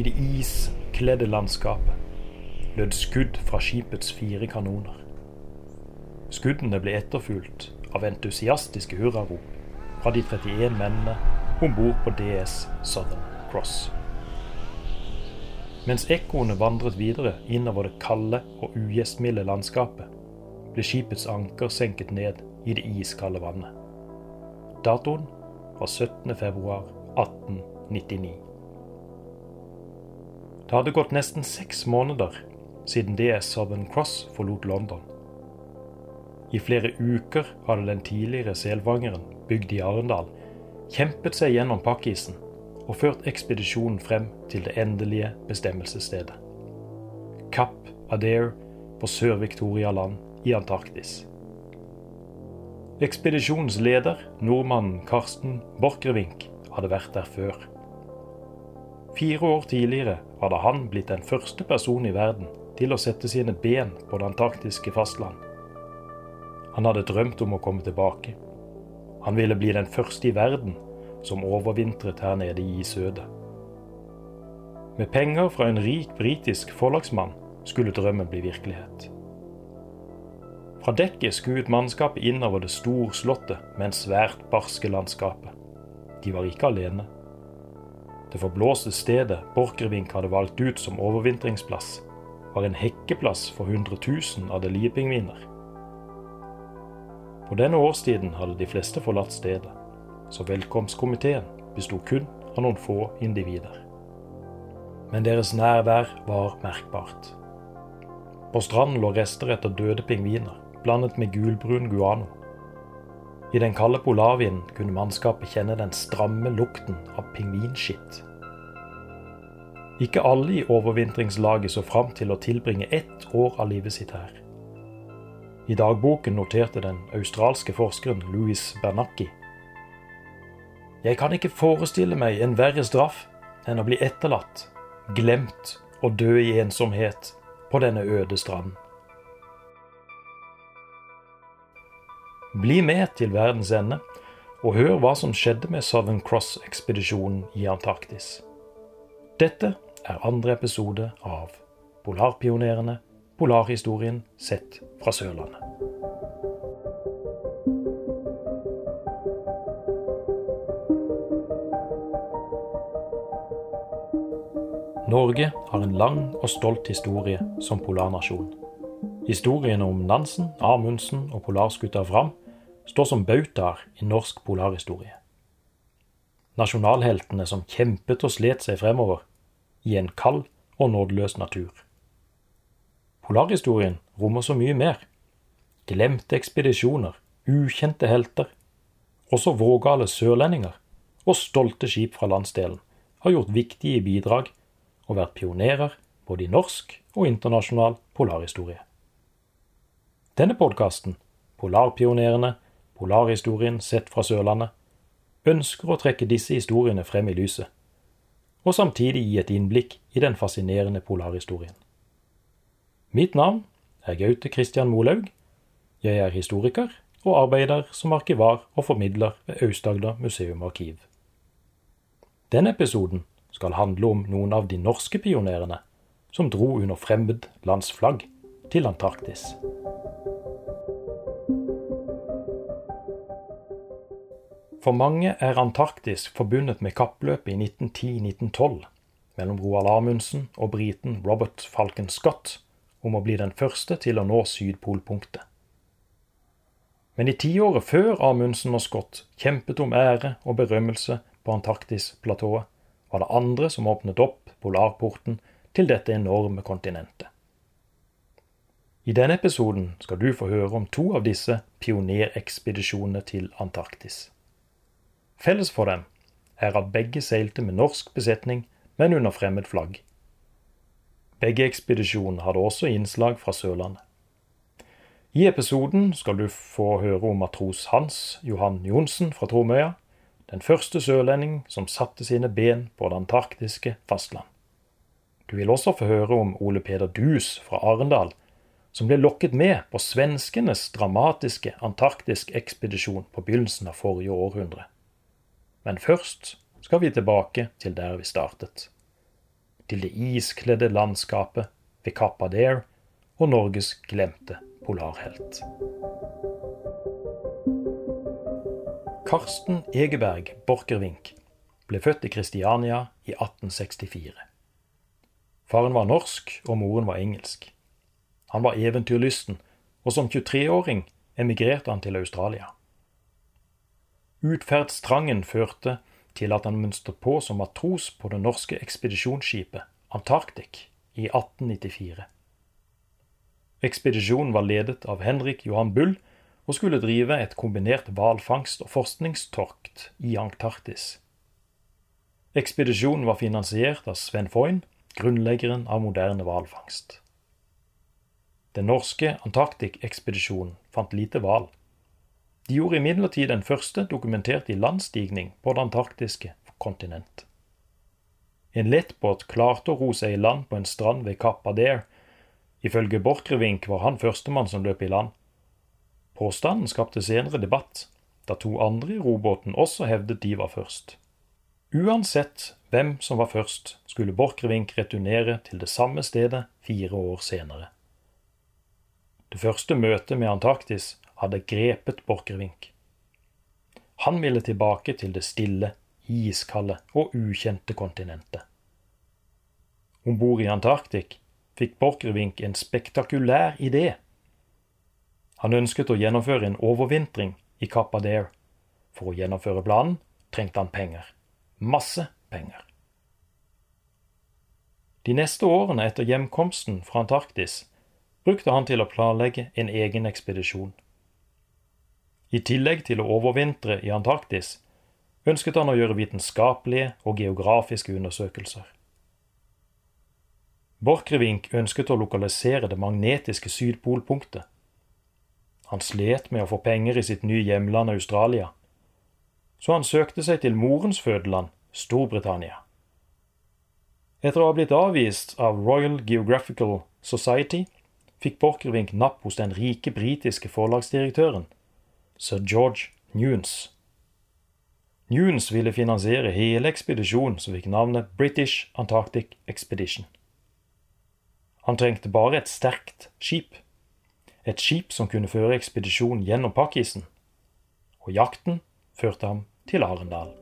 I det iskledde landskapet lød skudd fra skipets fire kanoner. Skuddene ble etterfulgt av entusiastiske hurrarop fra de 31 mennene om bord på DS Southern Cross. Mens ekkoene vandret videre innover det kalde og ugjestmilde landskapet, ble skipets anker senket ned i det iskalde vannet. Datoen var 17.2.1899. Det hadde gått nesten seks måneder siden DS Southern Cross forlot London. I flere uker hadde den tidligere selfangeren, bygd i Arendal, kjempet seg gjennom pakkisen og ført ekspedisjonen frem til det endelige bestemmelsesstedet. Kapp Adair på Sør-Victoria land i Antarktis. Ekspedisjonens leder, nordmannen Karsten Borchgrevink, hadde vært der før. Fire år tidligere hadde han blitt den første personen i verden til å sette sine ben på det antarktiske fastland. Han hadde drømt om å komme tilbake. Han ville bli den første i verden som overvintret her nede i isødet. Med penger fra en rik britisk forlagsmann skulle drømmen bli virkelighet. Fra dekket skuet mannskapet innover det storslåtte, men svært barske landskapet. De var ikke alene. Det forblåste stedet Borchgrevink hadde valgt ut som overvintringsplass, var en hekkeplass for 100 000 adeliepingviner. På denne årstiden hadde de fleste forlatt stedet, så velkomstkomiteen besto kun av noen få individer. Men deres nærvær var merkbart. På stranden lå rester etter døde pingviner, blandet med gulbrun guano. I den kalde polarvinden kunne mannskapet kjenne den stramme lukten av pingvinskitt. Ikke alle i overvintringslaget så fram til å tilbringe ett år av livet sitt her. I dagboken noterte den australske forskeren Louis Bernacki. Jeg kan ikke forestille meg en verre straff enn å bli etterlatt, glemt og dø i ensomhet på denne øde stranden. Bli med til verdens ende og hør hva som skjedde med Southern Cross-ekspedisjonen i Antarktis. Dette er andre episode av Polarpionerene polarhistorien sett fra Sørlandet. Norge har en lang og stolt historie som polarnasjon. Historiene om Nansen, Amundsen og polarskuta Fram står som bautaer i norsk polarhistorie. Nasjonalheltene som kjempet og slet seg fremover, i en kald og nådeløs natur. Polarhistorien rommer så mye mer. Glemte ekspedisjoner, ukjente helter, også vågale sørlendinger og stolte skip fra landsdelen har gjort viktige bidrag og vært pionerer både i norsk og internasjonal polarhistorie. Denne podkasten, Polarpionerene, polarhistorien sett fra Sørlandet, ønsker å trekke disse historiene frem i lyset og samtidig gi et innblikk i den fascinerende polarhistorien. Mitt navn er Gaute Christian Molaug. Jeg er historiker og arbeider som arkivar og formidler ved Aust-Agder museum arkiv. Denne episoden skal handle om noen av de norske pionerene som dro under fremmed lands flagg til Antarktis. For mange er Antarktis forbundet med kappløpet i 1910-1912 mellom Roald Amundsen og briten Robert Falcon Scott om å bli den første til å nå Sydpolpunktet. Men i tiåret før Amundsen og Scott kjempet om ære og berømmelse på Antarktisplatået, var det andre som åpnet opp polarporten til dette enorme kontinentet. I denne episoden skal du få høre om to av disse pionerekspedisjonene til Antarktis. Felles for dem er at begge seilte med norsk besetning, men under fremmed flagg. Begge ekspedisjonene hadde også innslag fra Sørlandet. I episoden skal du få høre om matros Hans Johan Johnsen fra Tromøya, den første sørlending som satte sine ben på det antarktiske fastland. Du vil også få høre om Ole Peder Dus fra Arendal, som ble lokket med på svenskenes dramatiske antarktiske ekspedisjon på begynnelsen av forrige århundre. Men først skal vi tilbake til der vi startet. til det iskledde landskapet ved Kappa Dare og Norges glemte polarhelt. Karsten Egeberg Borchgrevink ble født i Kristiania i 1864. Faren var norsk, og moren var engelsk. Han var eventyrlysten, og som 23-åring emigrerte han til Australia. Utferdstrangen førte til at han mønstret på som matros på det norske ekspedisjonsskipet Antarktik i 1894. Ekspedisjonen var ledet av Henrik Johan Bull og skulle drive et kombinert hvalfangst- og forskningstorkt i Antarktis. Ekspedisjonen var finansiert av Sven Foyn, grunnleggeren av moderne hvalfangst. Den norske Antarktik-ekspedisjonen fant lite hval. De gjorde imidlertid den første dokumenterte landstigning på det antarktiske kontinent. En lettbåt klarte å ro seg i land på en strand ved Kapp Adair. Ifølge Borchgrevink var han førstemann som løp i land. Påstanden skapte senere debatt, da to andre i robåten også hevdet de var først. Uansett hvem som var først, skulle Borchgrevink returnere til det samme stedet fire år senere. Det første møtet med Antarktis hadde grepet Borchgrevink. Han ville tilbake til det stille, iskalde og ukjente kontinentet. Om bord i Antarktik fikk Borchgrevink en spektakulær idé. Han ønsket å gjennomføre en overvintring i Cap Adair. For å gjennomføre planen trengte han penger. Masse penger. De neste årene etter hjemkomsten fra Antarktis brukte han til å planlegge en egen ekspedisjon. I tillegg til å overvintre i Antarktis ønsket han å gjøre vitenskapelige og geografiske undersøkelser. Borchgrevink ønsket å lokalisere det magnetiske sydpolpunktet. Han slet med å få penger i sitt nye hjemland Australia, så han søkte seg til morens fødeland, Storbritannia. Etter å ha blitt avvist av Royal Geographical Society fikk Borchgrevink napp hos den rike britiske forlagsdirektøren sir George Nunes. Nunes ville finansiere hele ekspedisjonen som fikk navnet British Antarctic Expedition. Han trengte bare et sterkt skip. Et skip som kunne føre ekspedisjonen gjennom pakkisen. Og jakten førte ham til Arendal.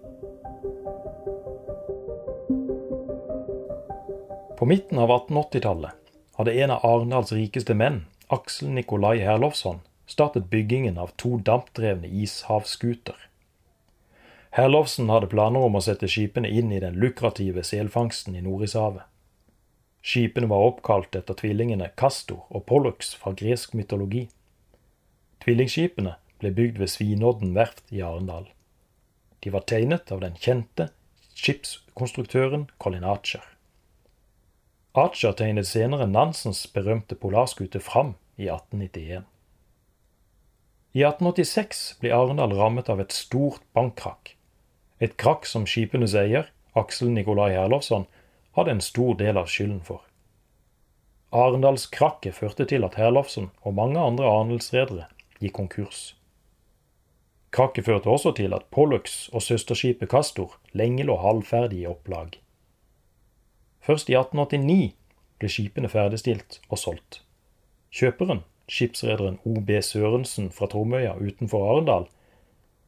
På midten av 1880-tallet hadde en av Arendals rikeste menn, Aksel Nikolai Herlovsson, startet byggingen av to dampdrevne ishavsskuter. Herlovsen hadde planer om å sette skipene inn i den lukrative selfangsten i Nordishavet. Skipene var oppkalt etter tvillingene Castor og Pollux fra gresk mytologi. Tvillingskipene ble bygd ved Svinodden verft i Arendal. De var tegnet av den kjente skipskonstruktøren Colin Archer. Archer tegnet senere Nansens berømte polarskute Fram i 1891. I 1886 blir Arendal rammet av et stort bankkrakk. Et krakk som skipenes eier, Aksel Nikolai Herlovsson, hadde en stor del av skylden for. Arendalskrakket førte til at Herlovsson og mange andre anelsredere gikk konkurs. Krakket førte også til at Pollux og søsterskipet Castor lenge lå halvferdig i opplag. Først i 1889 ble skipene ferdigstilt og solgt. Kjøperen, skipsrederen O.B. Sørensen fra Tromøya utenfor Arendal,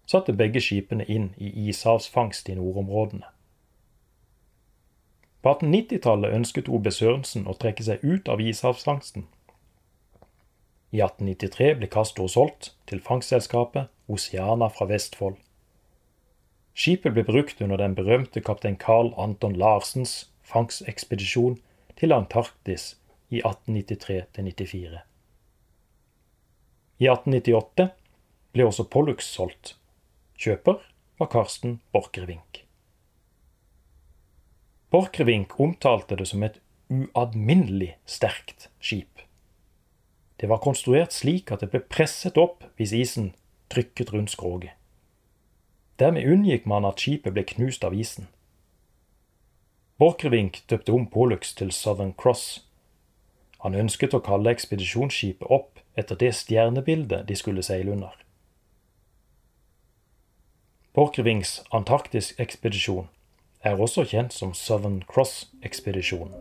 satte begge skipene inn i ishavsfangst i nordområdene. På 1890-tallet ønsket O.B. Sørensen å trekke seg ut av ishavsfangsten. I 1893 ble Castro solgt til fangstselskapet Oceana fra Vestfold. Skipet ble brukt under den berømte kaptein Carl Anton Larsens fangstekspedisjon til Antarktis i 1893-94. I 1898 ble også Pollux solgt. Kjøper var Karsten Borchgrevink. Borchgrevink omtalte det som et uadminnelig sterkt skip. Det var konstruert slik at det ble presset opp hvis isen trykket rundt skroget. Dermed unngikk man at skipet ble knust av isen. Borchgrevink døpte om Pollux til Southern Cross. Han ønsket å kalle ekspedisjonsskipet opp etter det stjernebildet de skulle seile under. Borchgrevinks Antarktisk-ekspedisjon er også kjent som Southern Cross-ekspedisjonen.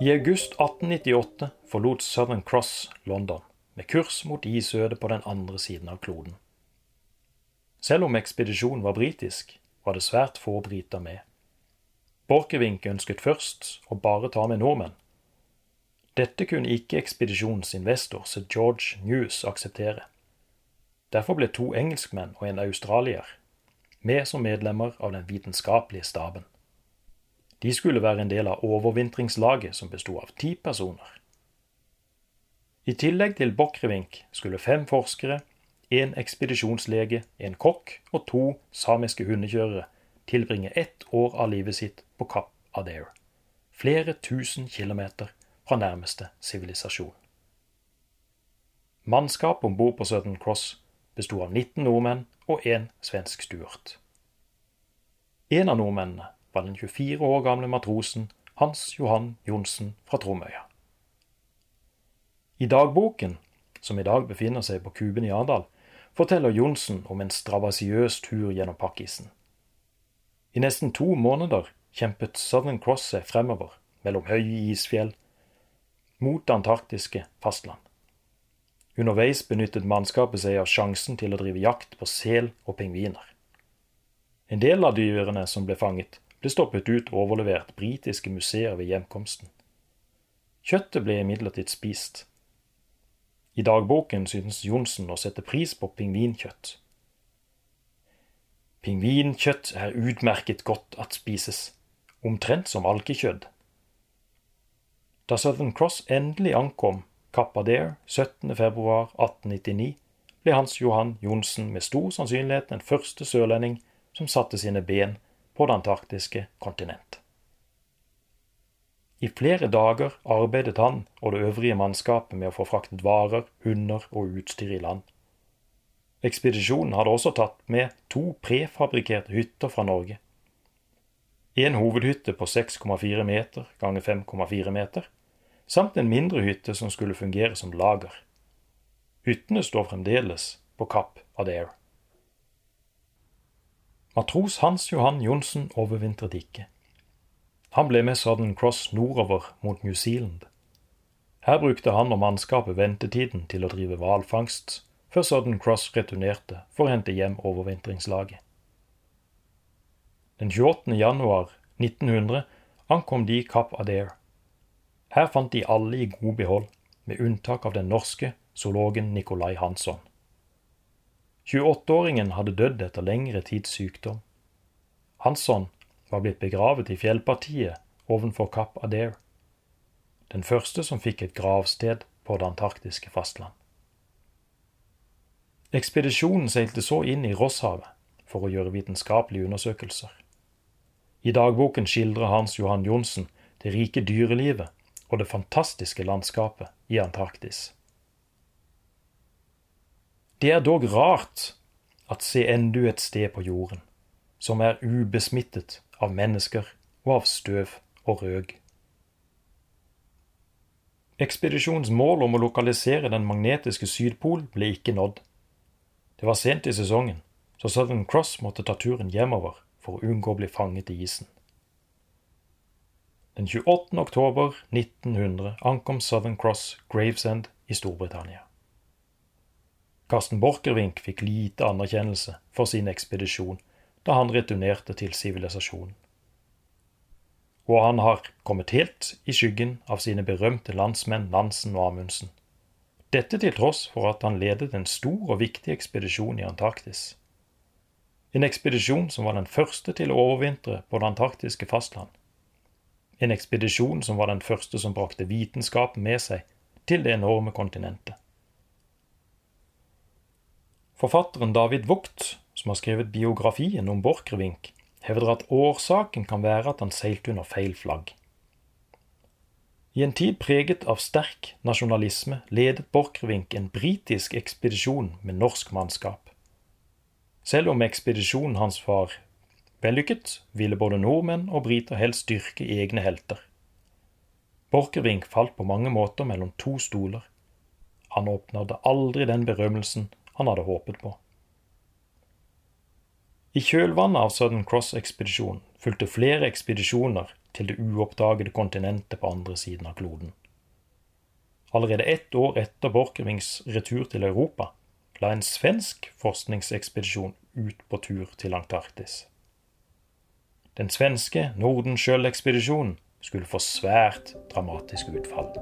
I august 1898 forlot Southern Cross London med kurs mot isødet på den andre siden av kloden. Selv om ekspedisjonen var britisk, var det svært få briter med. Borchgrevink ønsket først å bare ta med nordmenn. Dette kunne ikke ekspedisjonens investor, sir George News, akseptere. Derfor ble to engelskmenn og en australier med som medlemmer av den vitenskapelige staben. De skulle være en del av overvintringslaget, som bestod av ti personer. I tillegg til Borchgrevink skulle fem forskere, en ekspedisjonslege, en kokk og to samiske hundekjørere tilbringe ett år av livet sitt på Kapp Adair, flere tusen kilometer fra nærmeste sivilisasjon. Mannskapet om bord på Southern Cross besto av 19 nordmenn og én svensk stuart. En av nordmennene var den 24 år gamle matrosen Hans Johan Johnsen fra Tromøya. I dagboken, som i dag befinner seg på Kuben i Arendal, forteller Johnsen om en stravasiøs tur gjennom pakkisen. I nesten to måneder kjempet Southern Cross seg fremover mellom høye isfjell mot det antarktiske fastland. Underveis benyttet mannskapet seg av sjansen til å drive jakt på sel og pingviner. En del av dyrene som ble fanget, ble stoppet ut og overlevert britiske museer ved hjemkomsten. Kjøttet ble imidlertid spist. I dagboken synes Johnsen å sette pris på pingvinkjøtt. Pingvinkjøtt er utmerket godt at spises, omtrent som alkekjøtt. Da Southern Cross endelig ankom Cappadere Adair 17.2.1899 ble Hans Johan Johnsen med stor sannsynlighet den første sørlending som satte sine ben på det antarktiske kontinent. I flere dager arbeidet han og det øvrige mannskapet med å få fraktet varer, hunder og utstyr i land. Ekspedisjonen hadde også tatt med to prefabrikkerte hytter fra Norge. En hovedhytte på 6,4 meter ganger 5,4 meter, samt en mindre hytte som skulle fungere som lager. Hyttene står fremdeles på Kapp Adair. Matros Hans Johan Johnsen overvintret ikke. Han ble med Southern Cross nordover mot New Zealand. Her brukte han og mannskapet ventetiden til å drive hvalfangst, før Sudden Cross returnerte for å hente hjem overvintringslaget. Den 28. januar 1900 ankom de Kapp Adair. Her fant de alle i god behold, med unntak av den norske zoologen Nicolai Hansson. 28-åringen hadde dødd etter lengre tids sykdom. Hansson var blitt begravet i fjellpartiet ovenfor Kapp Adair, den første som fikk et gravsted på det antarktiske fastland. Ekspedisjonen seilte så inn i Rosshavet for å gjøre vitenskapelige undersøkelser. I dagboken skildrer Hans Johan Johnsen det rike dyrelivet og det fantastiske landskapet i Antarktis. Det er dog rart at se endu et sted på jorden som er ubesmittet av mennesker og av støv og røg. Ekspedisjonens mål om å lokalisere den magnetiske sydpol ble ikke nådd. Det var sent i sesongen, så Southern Cross måtte ta turen hjemover for å unngå å bli fanget i isen. Den 28. oktober 1900 ankom Southern Cross Gravesend i Storbritannia. Karsten Borchgrevink fikk lite anerkjennelse for sin ekspedisjon da han returnerte til sivilisasjonen. Og han har kommet helt i skyggen av sine berømte landsmenn Nansen og Amundsen. Dette til tross for at han ledet en stor og viktig ekspedisjon i Antarktis. En ekspedisjon som var den første til å overvintre på det antarktiske fastland en ekspedisjon som var den første som brakte vitenskapen med seg til det enorme kontinentet. Forfatteren David Vogt, som har skrevet biografien om Borchgrevink, hevder at årsaken kan være at han seilte under feil flagg. I en tid preget av sterk nasjonalisme ledet Borchgrevink en britisk ekspedisjon med norsk mannskap. Selv om ekspedisjonen hans var Vellykket ville både nordmenn og briter helst styrke egne helter. Borchgrevink falt på mange måter mellom to stoler. Han oppnådde aldri den berømmelsen han hadde håpet på. I kjølvannet av Southern Cross-ekspedisjonen fulgte flere ekspedisjoner til det uoppdagede kontinentet på andre siden av kloden. Allerede ett år etter Borchgrevinks retur til Europa la en svensk forskningsekspedisjon ut på tur til Antarktis. Den svenske Nordenskjøl-ekspedisjonen skulle få svært dramatisk utfall.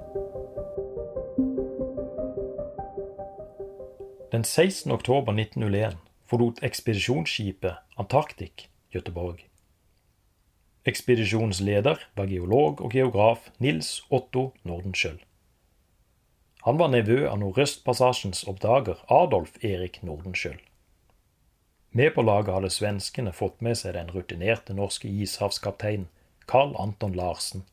Den 16. oktober 1901 forlot ekspedisjonsskipet Antarktik Göteborg. Ekspedisjonens leder var geolog og geograf Nils Otto Nordenskjøld. Han var nevø av Nordøstpassasjens oppdager Adolf Erik Nordenskjøld. Med på laget hadde svenskene fått med seg den rutinerte norske ishavskapteinen Carl Anton Larsen.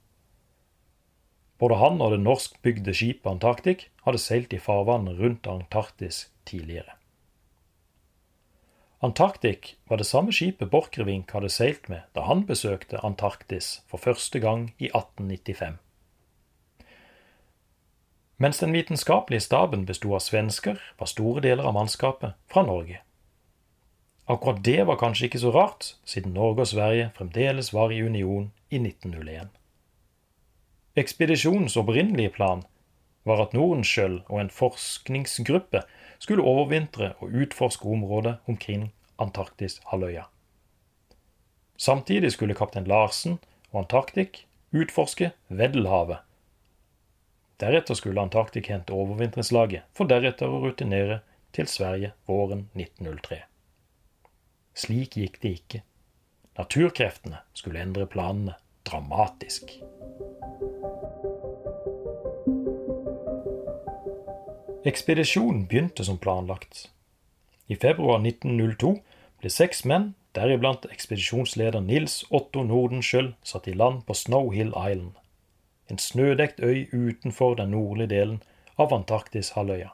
Både han og det norskbygde skipet Antarktik hadde seilt i farvannet rundt Antarktis tidligere. Antarktik var det samme skipet Borchgrevink hadde seilt med da han besøkte Antarktis for første gang i 1895. Mens den vitenskapelige staben besto av svensker, var store deler av mannskapet fra Norge. Akkurat det var kanskje ikke så rart, siden Norge og Sverige fremdeles var i union i 1901. Ekspedisjonens opprinnelige plan var at Nordenskjøld og en forskningsgruppe skulle overvintre og utforske området omkring Antarktis-halvøya. Samtidig skulle kaptein Larsen og Antarktik utforske Veddelhavet. Deretter skulle Antarktik hente overvintringslaget, for deretter å rutinere til Sverige våren 1903. Slik gikk det ikke. Naturkreftene skulle endre planene dramatisk. Ekspedisjonen begynte som planlagt. I februar 1902 ble seks menn, deriblant ekspedisjonsleder Nils Otto Nordenskjøld, satt i land på Snow Hill Island, en snødekt øy utenfor den nordlige delen av Antarktis-halvøya.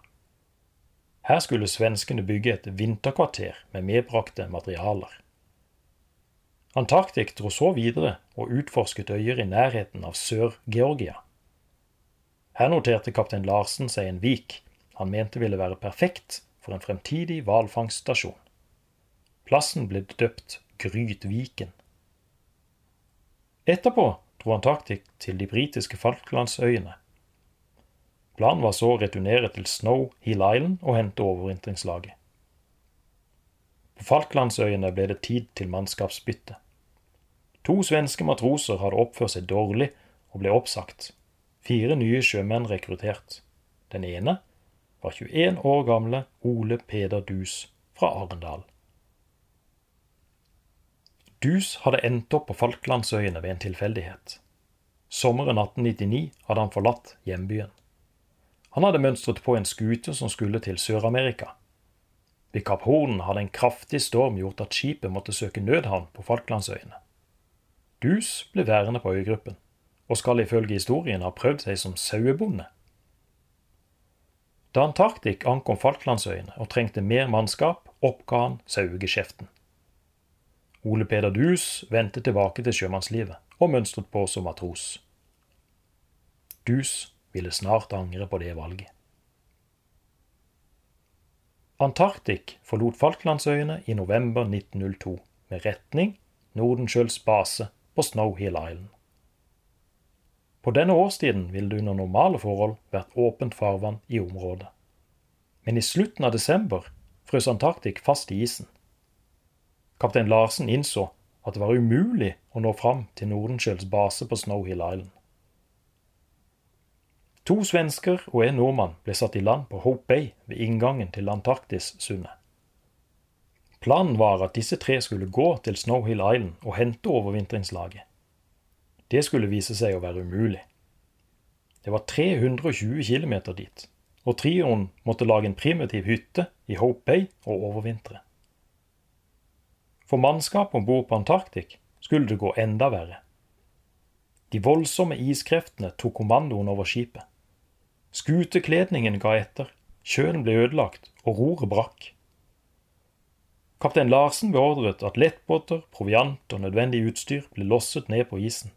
Her skulle svenskene bygge et vinterkvarter med medbrakte materialer. Antarktik dro så videre og utforsket øyer i nærheten av Sør-Georgia. Her noterte kaptein Larsen seg en vik han mente ville være perfekt for en fremtidig hvalfangststasjon. Plassen ble døpt Grytviken. Etterpå dro Antarktik til de britiske Falklandsøyene. Planen var så å returnere til Snow Hill Island og hente overvintringslaget. På Falklandsøyene ble det tid til mannskapsbytte. To svenske matroser hadde oppført seg dårlig og ble oppsagt. Fire nye sjømenn rekruttert. Den ene var 21 år gamle Ole Peder Dus fra Arendal. Dus hadde endt opp på Falklandsøyene ved en tilfeldighet. Sommeren 1899 hadde han forlatt hjembyen. Han hadde mønstret på en skute som skulle til Sør-Amerika. Ved Kapp Horn hadde en kraftig storm gjort at skipet måtte søke nødhavn på Falklandsøyene. Dus ble værende på øygruppen, og skal ifølge historien ha prøvd seg som sauebonde. Da Antarktik ankom Falklandsøyene og trengte mer mannskap, oppga han sauegeskjeften. Ole Peder Dus vendte tilbake til sjømannslivet og mønstret på som matros. Dus ville snart angre på det valget. Antarktik forlot Falklandsøyene i november 1902 med retning Nordenskjøls base på Snow Hill Island. På denne årstiden ville det under normale forhold vært åpent farvann i området. Men i slutten av desember frøs Antarktik fast i isen. Kaptein Larsen innså at det var umulig å nå fram til Nordenskjølds base på Snowhill Island. To svensker og en nordmann ble satt i land på Hope Bay ved inngangen til Antarktissundet. Planen var at disse tre skulle gå til Snowhill Island og hente overvintringslaget. Det skulle vise seg å være umulig. Det var 320 km dit, og trioen måtte lage en primitiv hytte i Hope Bay og overvintre. For mannskapet om bord på Antarktik skulle det gå enda verre. De voldsomme iskreftene tok kommandoen over skipet. Skutekledningen ga etter, kjølen ble ødelagt, og roret brakk. Kaptein Larsen beordret at lettbåter, proviant og nødvendig utstyr ble losset ned på isen.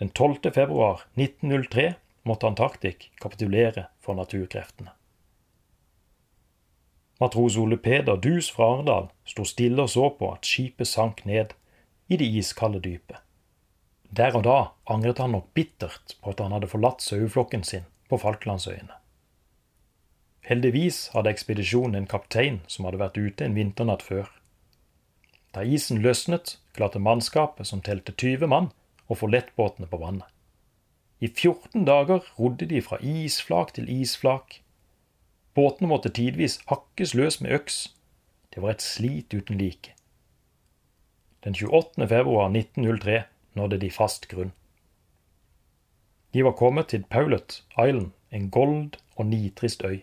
Den 12. februar 1903 måtte Antarktik kapitulere for naturkreftene. Matros Ole Peder Dus fra Arendal sto stille og så på at skipet sank ned i det iskalde dypet. Der og da angret han nok bittert på at han hadde forlatt saueflokken sin på Falklandsøyene. Heldigvis hadde ekspedisjonen en kaptein som hadde vært ute en vinternatt før. Da isen løsnet, klarte mannskapet, som telte 20 mann, å få lettbåtene på vannet. I 14 dager rodde de fra isflak til isflak. Båtene måtte tidvis hakkes løs med øks. Det var et slit uten like. Den 28. februar 1903 nådde de fast grunn. De var kommet til Paulet Island, en gold og nitrist øy.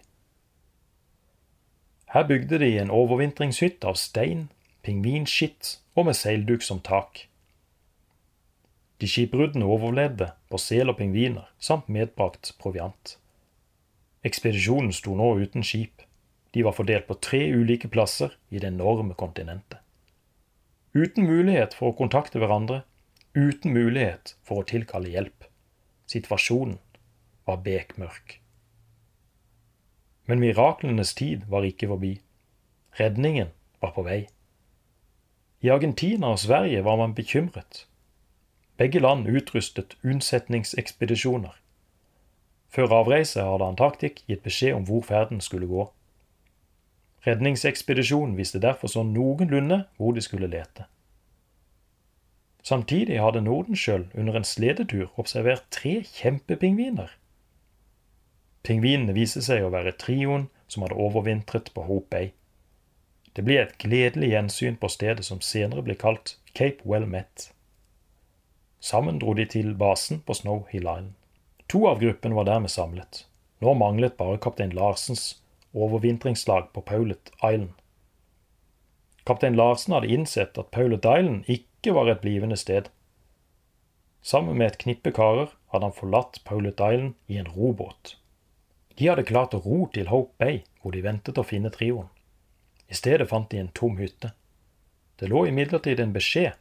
Her bygde de en overvintringshytte av stein, pingvinskitt og med seilduk som tak. De skipbruddene overlevde på sel og pingviner, samt medbrakt proviant. Ekspedisjonen sto nå uten skip. De var fordelt på tre ulike plasser i det enorme kontinentet. Uten mulighet for å kontakte hverandre, uten mulighet for å tilkalle hjelp. Situasjonen var bekmørk. Men miraklenes tid var ikke forbi. Redningen var på vei. I Argentina og Sverige var man bekymret. Begge land utrustet unnsetningsekspedisjoner. Før avreise hadde Antarktik gitt beskjed om hvor ferden skulle gå. Redningsekspedisjonen visste derfor sånn noenlunde hvor de skulle lete. Samtidig hadde Nordenskjøld under en sledetur observert tre kjempepingviner. Pingvinene viste seg å være trioen som hadde overvintret på Hope Bay. Det ble et gledelig gjensyn på stedet som senere ble kalt Cape Well Met. Sammen dro de til basen på Snow Hill Island. To av gruppen var dermed samlet. Nå manglet bare kaptein Larsens overvintringslag på Paulet Island. Kaptein Larsen hadde innsett at Paulet Island ikke var et blivende sted. Sammen med et knippe karer hadde han forlatt Paulet Island i en robåt. De hadde klart å ro til Hope Bay, hvor de ventet å finne trioen. I stedet fant de en tom hytte. Det lå imidlertid en beskjed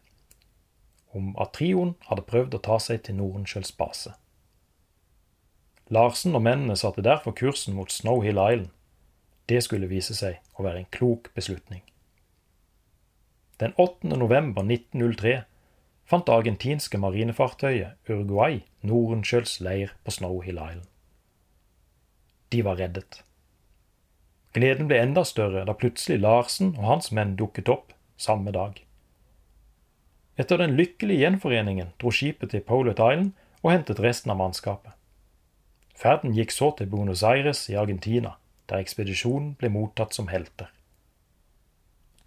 om at trioen hadde prøvd å ta seg til Norensjøls base. Larsen og mennene satte derfor kursen mot Snow Hill Island. Det skulle vise seg å være en klok beslutning. Den 8. november 1903 fant det argentinske marinefartøyet Uruguay Norensjøls leir på Snow Hill Island. De var reddet. Gleden ble enda større da plutselig Larsen og hans menn dukket opp samme dag. Etter den lykkelige gjenforeningen dro skipet til Polet Island og hentet resten av mannskapet. Ferden gikk så til Buenos Aires i Argentina, der ekspedisjonen ble mottatt som helter.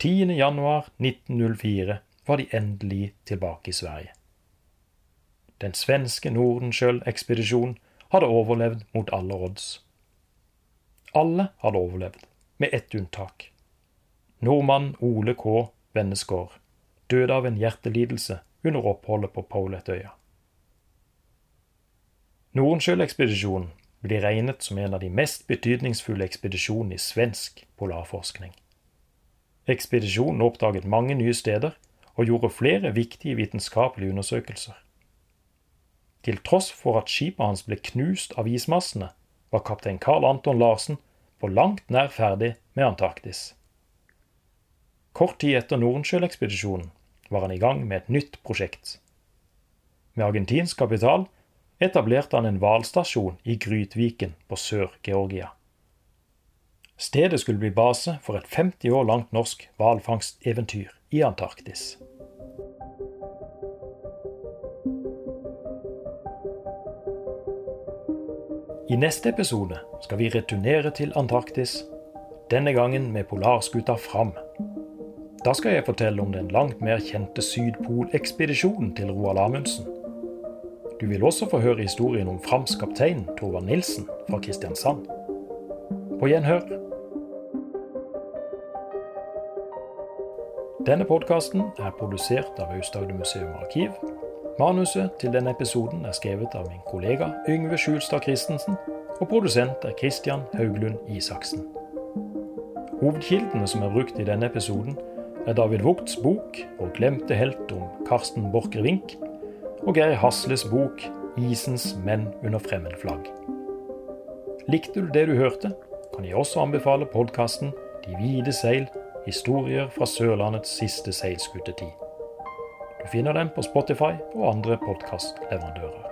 10. januar 1904 var de endelig tilbake i Sverige. Den svenske Nordenskjøl-ekspedisjonen hadde overlevd mot alle odds. Alle hadde overlevd, med ett unntak. Nordmann Ole K. Vennesgaard døde av en hjertelidelse under oppholdet på Pauletøya. Nordenskjøl-ekspedisjonen blir regnet som en av de mest betydningsfulle ekspedisjonene i svensk polarforskning. Ekspedisjonen oppdaget mange nye steder og gjorde flere viktige vitenskapelige undersøkelser. Til tross for at skipet hans ble knust av ismassene, var kaptein Carl Anton Larsen på langt nær ferdig med Antarktis. Kort tid etter Nordenskjøl-ekspedisjonen var han i gang med et nytt prosjekt. Med argentinsk kapital etablerte han en hvalstasjon i Grytviken på Sør-Georgia. Stedet skulle bli base for et 50 år langt norsk hvalfangsteventyr i Antarktis. I neste episode skal vi returnere til Antarktis, denne gangen med polarskuta Fram. Da skal jeg fortelle om den langt mer kjente Sydpolekspedisjonen til Roald Amundsen. Du vil også få høre historien om Frams kaptein Torvald Nilsen fra Kristiansand. På gjenhør. Denne podkasten er produsert av Aust-Agder museum arkiv. Manuset til denne episoden er skrevet av min kollega Yngve Skjulstad Christensen, og produsent er Christian Hauglund Isaksen. Hovedkildene som er brukt i denne episoden, er David Vogts bok 'Vår glemte helt' om Karsten Borchgrevink, og Geir Hasles bok 'Isens menn under fremmedflagg'. Likte du det du hørte, kan jeg også anbefale podkasten 'De hvite seil historier fra Sørlandets siste seilskutetid. Du finner den på Spotify og andre podkastleverandører.